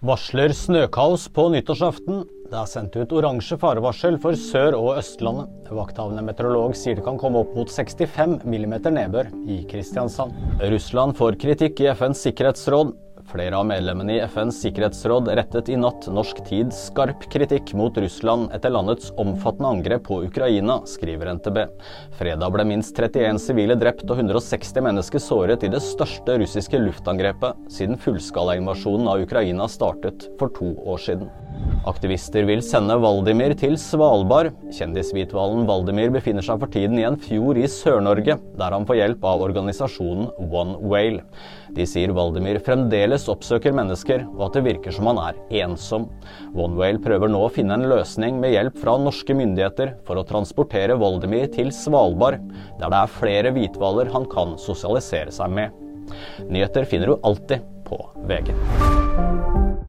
Varsler snøkaos på nyttårsaften. Det er sendt ut oransje farevarsel for Sør- og Østlandet. Vakthavende meteorolog sier det kan komme opp mot 65 mm nedbør i Kristiansand. Russland får kritikk i FNs sikkerhetsråd. Flere av medlemmene i FNs sikkerhetsråd rettet i natt norsk tid skarp kritikk mot Russland etter landets omfattende angrep på Ukraina, skriver NTB. Fredag ble minst 31 sivile drept og 160 mennesker såret i det største russiske luftangrepet siden fullskalainvasjonen av Ukraina startet for to år siden. Aktivister vil sende Valdimir til Svalbard. Kjendishvithvalen Valdimir befinner seg for tiden i en fjord i Sør-Norge, der han får hjelp av organisasjonen One Whale. De sier Valdimir fremdeles oppsøker mennesker, og at det virker som han er ensom. One Whale prøver nå å finne en løsning med hjelp fra norske myndigheter for å transportere Valdimir til Svalbard, der det er flere hvithvaler han kan sosialisere seg med. Nyheter finner du alltid på VG.